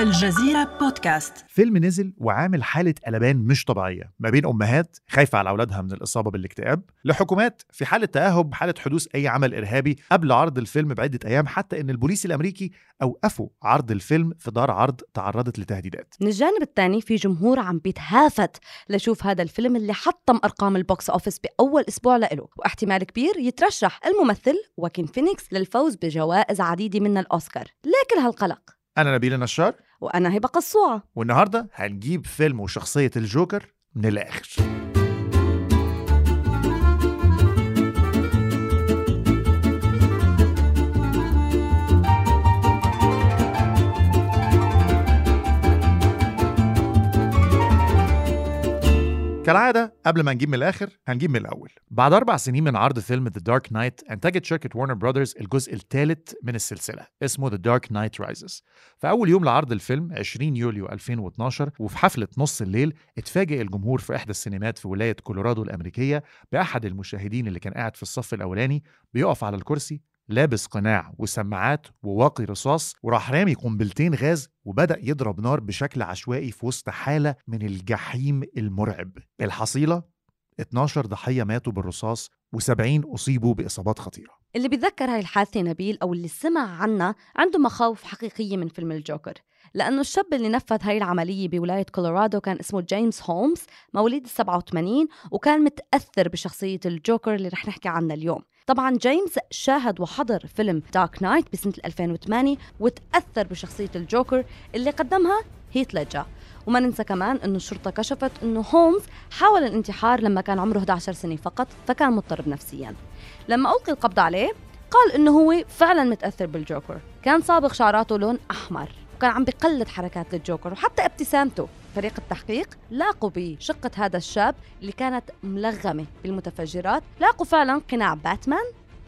الجزيرة بودكاست. فيلم نزل وعامل حالة غليان مش طبيعية ما بين أمهات خايفة على أولادها من الإصابة بالاكتئاب لحكومات في حالة تأهب حال حدوث أي عمل إرهابي قبل عرض الفيلم بعدة أيام حتى إن البوليس الأمريكي أوقفوا عرض الفيلم في دار عرض تعرضت لتهديدات. من الجانب الثاني في جمهور عم بيتهافت لشوف هذا الفيلم اللي حطم أرقام ال box office بأول أسبوع له واحتمال كبير يترشح الممثل واكين فينيكس للفوز بجوائز عديدة من الأوسكار. ليه كل هالقلق. أنا نبيل نشار وأنا هبة قصوعه والنهاردة هنجيب فيلم وشخصية الجوكر من الآخر. كالعادة قبل ما نجيب من الآخر هنجيب من الأول. بعد أربع سنين من عرض فيلم The Dark Knight أنتجت شركة وارنر براذرز الجزء الثالث من السلسلة اسمه The Dark Knight Rises. في أول يوم لعرض الفيلم 20 يوليو 2012 وفي حفلة نص الليل اتفاجئ الجمهور في إحدى السينمات في ولاية كولورادو الأمريكية بأحد المشاهدين اللي كان قاعد في الصف الأولاني بيقف على الكرسي لابس قناع وسماعات وواقي رصاص وراح رامي قنبلتين غاز وبدأ يضرب نار بشكل عشوائي في وسط حالة من الجحيم المرعب. الحصيلة 12 ضحية ماتوا بالرصاص و70 أصيبوا بإصابات خطيرة. اللي بيتذكر هاي الحادثة نبيل أو اللي سمع عنها عنده مخاوف حقيقية من فيلم الجوكر لأنه الشاب اللي نفذ هاي العملية بولاية كولورادو كان اسمه جيمس هولمز مواليد ال 87 وكان متأثر بشخصية الجوكر اللي رح نحكي عنها اليوم. طبعا جيمس شاهد وحضر فيلم Dark Knight بسنة 2008 وتأثر بشخصية الجوكر اللي قدمها هيث ليدجر. وما ننسى كمان إنه الشرطة كشفت إنه هولمز حاول الانتحار لما كان عمره 11 سنة فقط فكان مضطرب نفسيا. لما ألقي القبض عليه قال إنه هو فعلا متأثر بالجوكر. كان صابغ شعراته لون أحمر وكان عم بقلد حركات الجوكر وحتى ابتسامته. فريق التحقيق لاقوا بشقة هذا الشاب اللي كانت ملغمة بالمتفجرات لاقوا فعلا قناع باتمان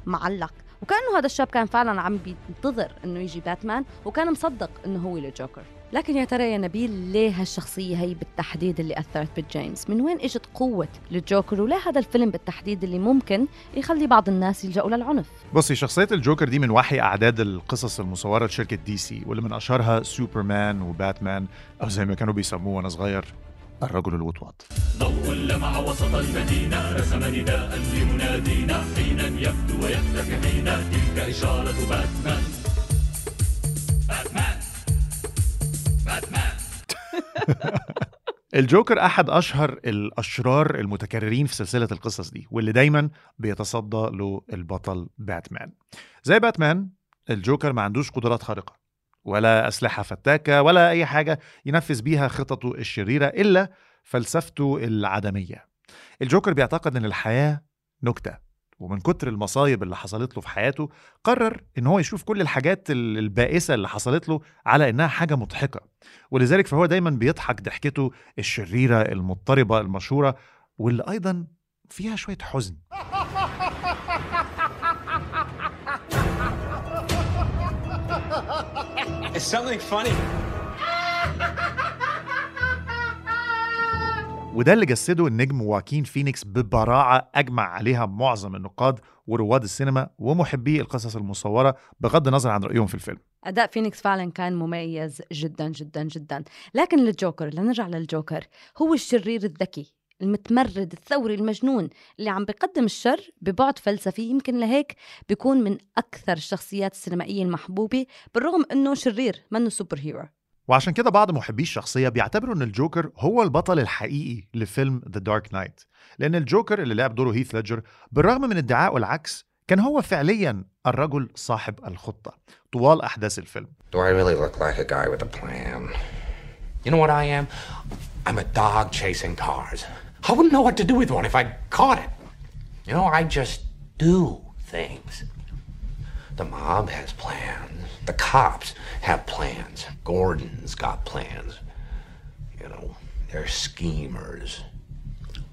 معلق. وكأنه هذا الشاب كان فعلا عم بينتظر إنه يجي باتمان وكان مصدق إنه هو الجوكر لكن يا ترى يا نبيل ليه هالشخصية هي بالتحديد اللي أثرت بجيمس؟ من وين إجت قوة الجوكر وليه هذا الفيلم بالتحديد اللي ممكن يخلي بعض الناس يلجأوا للعنف؟ بصي شخصية الجوكر دي من وحي أعداد القصص المصورة لشركة دي سي واللي من أشهرها سوبرمان وباتمان أو زي ما كانوا بيسموه وأنا صغير الرجل الوطواط. ضوء لمع وسط المدينة رسم نداء لمنادينا حينا يبدو ويختفي حينا تلك إشارة باتمان باتمان باتمان الجوكر أحد أشهر الأشرار المتكررين في سلسلة القصص دي واللي دايما بيتصدى له البطل باتمان. زي باتمان الجوكر ما عندوش قدرات خارقة. ولا أسلحة فتاكة ولا أي حاجة ينفذ بيها خططه الشريرة إلا فلسفته العدمية. الجوكر بيعتقد إن الحياة نكتة ومن كتر المصايب اللي حصلت له في حياته قرر إن هو يشوف كل الحاجات ال- البائسة اللي حصلت له على إنها حاجة مضحكة. ولذلك فهو دايما بيضحك ضحكته الشريرة المضطربة المشهورة واللي أيضا فيها شوية حزن. Is something funny? وده اللي جسده النجم واكين فينيكس ببراعة أجمع عليها معظم النقاد ورواد السينما ومحبي القصص المصورة بغض النظر عن رأيهم في الفيلم. أداء فينيكس فعلا كان مميز جدا جدا جدا. لكن الجوكر لنرجع للجوكر. هو الشرير الذكي. المتمرد الثوري المجنون اللي عم بيقدم الشر ببعد فلسفي يمكن لهيك بيكون من أكثر الشخصيات السينمائية المحبوبة بالرغم أنه شرير منه superhero وعشان كده بعض محبي الشخصية بيعتبروا إن الجوكر هو البطل الحقيقي لفيلم The Dark Knight لأن الجوكر اللي لعب دوره هيث ليدجر بالرغم من ادعائه العكس كان هو فعليا الرجل صاحب الخطة طوال أحداث الفيلم Do I really look like a guy with a plan? You know what I am? I'm a dog chasing cars. I wouldn't know what to do with one if I caught it. You know, I just do things. The mob has plans. The cops have plans. Gordon's got plans. You know, they're schemers.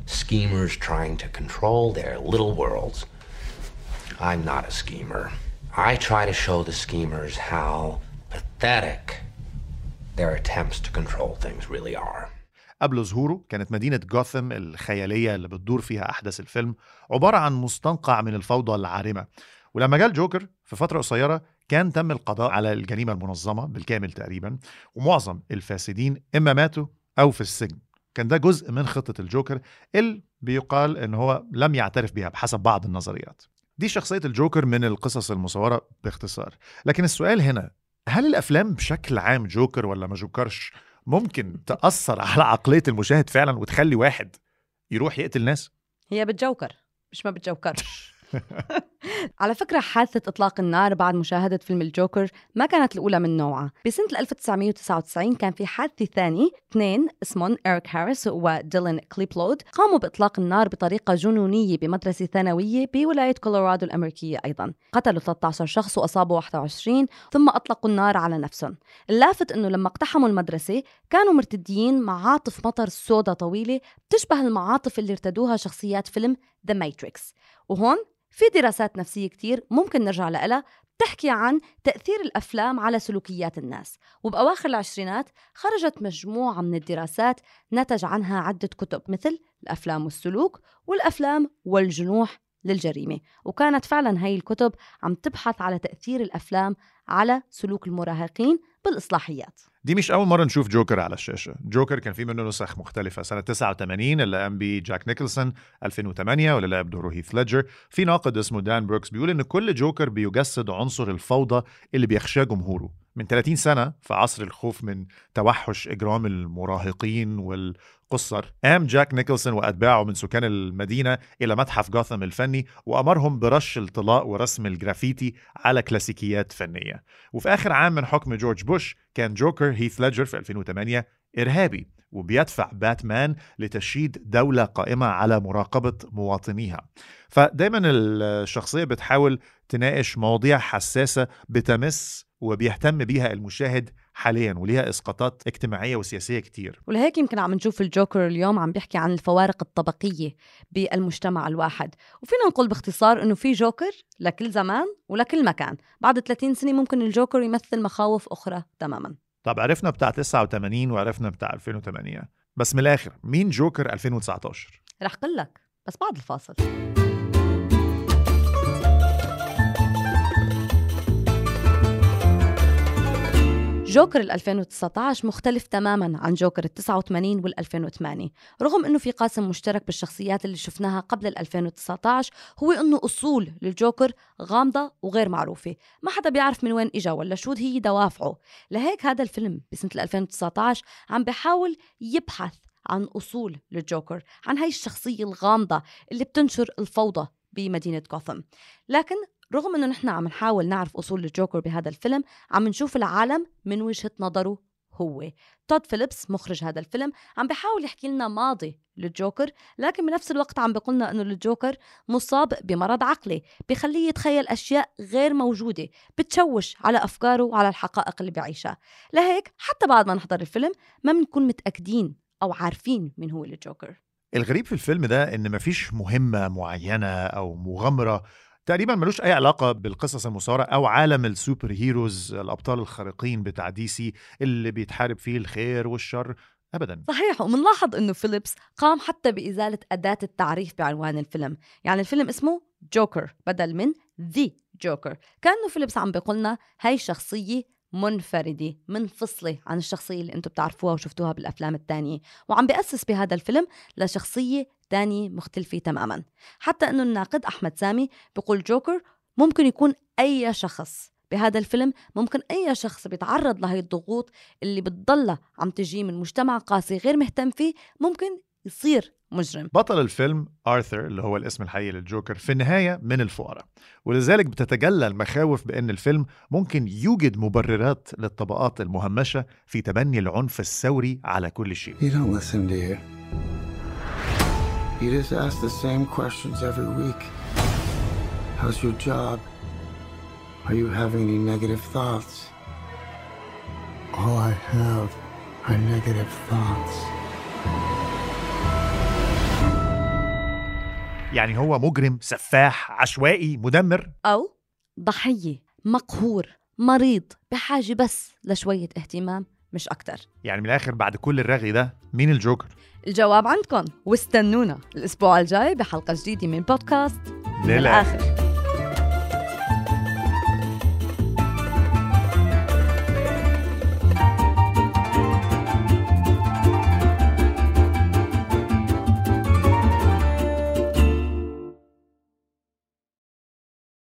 Schemers trying to control their little worlds. I'm not a schemer. I try to show the schemers how pathetic their attempts to control things really are. قبل ظهوره كانت مدينة جوثم الخيالية اللي بتدور فيها أحداث الفيلم عبارة عن مستنقع من الفوضى العارمة. ولما جاء الجوكر في فترة قصيرة كان تم القضاء على الجريمة المنظمة بالكامل تقريبا ومعظم الفاسدين إما ماتوا أو في السجن. كان ده جزء من خطة الجوكر اللي بيقال إن هو لم يعترف بها بحسب بعض النظريات. دي شخصية الجوكر من القصص المصورة باختصار. لكن السؤال هنا هل الأفلام بشكل عام جوكر ولا ما جوكرش؟ ممكن تأثر على عقلية المشاهد فعلا وتخلي واحد يروح يقتل ناس؟ هي بتجوكر مش ما بتجوكرش على فكرة حادثة إطلاق النار بعد مشاهدة فيلم الجوكر ما كانت الأولى من نوعها. بسنة 1999 كان في حادثة ثاني اثنين اسمهم إريك هاريس وديلان كليبولد قاموا بإطلاق النار بطريقة جنونية بمدرسة ثانوية بولاية كولورادو الأمريكية أيضا. قتلوا 13 شخص وأصابوا 21 ثم أطلقوا النار على نفسهم. اللافت أنه لما اقتحموا المدرسة كانوا مرتديين معاطف مطر سودا طويلة بتشبه المعاطف اللي ارتدوها شخصيات فيلم The Matrix وهون في دراسات نفسية كتير ممكن نرجع لها بتحكي عن تأثير الأفلام على سلوكيات الناس. وبأواخر العشرينات خرجت مجموعة من الدراسات نتج عنها عدة كتب مثل الأفلام والسلوك والأفلام والجنوح للجريمة. وكانت فعلا هاي الكتب عم تبحث على تأثير الأفلام على سلوك المراهقين بالإصلاحيات. دي مش أول مرة نشوف جوكر على الشاشة. جوكر كان في منه نسخ مختلفة سنة 89 اللي قام بيه جاك نيكلسون 2008 واللي لعب دوره هيث ليدجر. في ناقد اسمه دان بروكس بيقول إن كل جوكر بيجسد عنصر الفوضى اللي بيخشاه جمهوره. من 30 سنة في عصر الخوف من توحش إجرام المراهقين والقصر قاد جاك نيكلسون وأتباعه من سكان المدينة إلى متحف جوثام الفني وأمرهم برش الطلاء ورسم الجرافيتي على كلاسيكيات فنية. وفي آخر عام من حكم جورج بوش كان جوكر هيث ليدجر في 2008 إرهابي وبيدفع باتمان لتشييد دولة قائمة على مراقبة مواطنيها. فدايما الشخصية بتحاول تناقش مواضيع حساسة بتمس وبيهتم بيها المشاهد حاليا وليها إسقاطات اجتماعية وسياسية كتير. ولهيك يمكن عم نشوف الجوكر اليوم عم بيحكي عن الفوارق الطبقية بالمجتمع الواحد. وفينا نقول باختصار إنه في جوكر لكل زمان ولكل مكان. بعد 30 سنة ممكن الجوكر يمثل مخاوف أخرى تماما. طب عرفنا بتاع 89 وعرفنا بتاع 2008 بس من الآخر مين جوكر 2019 رح قل لك بس بعد الفاصل. جوكر ال 2019 مختلف تماما عن جوكر ال 89 وال 2008 رغم إنه في قاسم مشترك بالشخصيات اللي شفناها قبل ال 2019 هو إنه أصول للجوكر غامضة وغير معروفة. ما حدا بيعرف من وين إجا ولا شو هي دوافعه. لهيك هذا الفيلم بسنة 2019 عم بحاول يبحث عن أصول للجوكر عن هاي الشخصية الغامضة اللي بتنشر الفوضى بمدينة غوثم لكن رغم إنه نحن عم نحاول نعرف أصول الجوكر بهذا الفيلم عم نشوف العالم من وجهة نظره هو. تود فيليبس مخرج هذا الفيلم عم بيحاول يحكي لنا ماضي للجوكر لكن بنفس الوقت عم بيقولنا إنه الجوكر مصاب بمرض عقلي بخليه يتخيل أشياء غير موجودة بتشوش على أفكاره وعلى الحقائق اللي بيعيشها لهيك حتى بعد ما نحضر الفيلم ما بنكون متأكدين أو عارفين مين هو الجوكر. الغريب في الفيلم ده إن مفيش مهمة معينة أو مغامرة تقريبا ملوش أي علاقة بالقصص المصورة أو عالم ال superheroes الأبطال الخارقين بتاع دي سي اللي بيتحارب فيه الخير والشر ابدا. صحيح ومنلاحظ إنه فيليبس قام حتى بإزالة أداة التعريف بعنوان الفيلم. يعني الفيلم اسمه جوكر بدل من The Joker. كأنه فيليبس عم بيقولنا هاي شخصية منفردة منفصلة عن الشخصية اللي أنتم بتعرفوها وشفتوها بالأفلام التانية. وعم بيأسس بهذا الفيلم لشخصية تانية مختلفة تماما. حتى أنه الناقد أحمد سامي بيقول جوكر ممكن يكون أي شخص بهذا الفيلم ممكن أي شخص بيتعرض لهي الضغوط اللي بتضلها عم تجي من مجتمع قاسي غير مهتم فيه ممكن يصير مجرم. بطل الفيلم آرثر اللي هو الاسم الحقيقي للجوكر في النهاية من الفقراء. ولذلك بتتجلى المخاوف بأن الفيلم ممكن يوجد مبررات للطبقات المهمشة في تبني العنف الثوري على كل شيء. You don't listen, do you? You just ask the same questions every week. How's your job? Are you having any negative thoughts? All I have are negative thoughts. يعني هو مجرم سفاح عشوائي مدمر أو ضحية مقهور مريض بحاجة بس لشوية اهتمام مش أكتر يعني من الآخر بعد كل الرغي ده مين الجوكر؟ الجواب عندكم واستنونا الأسبوع الجاي بحلقة جديدة من بودكاست للآخر.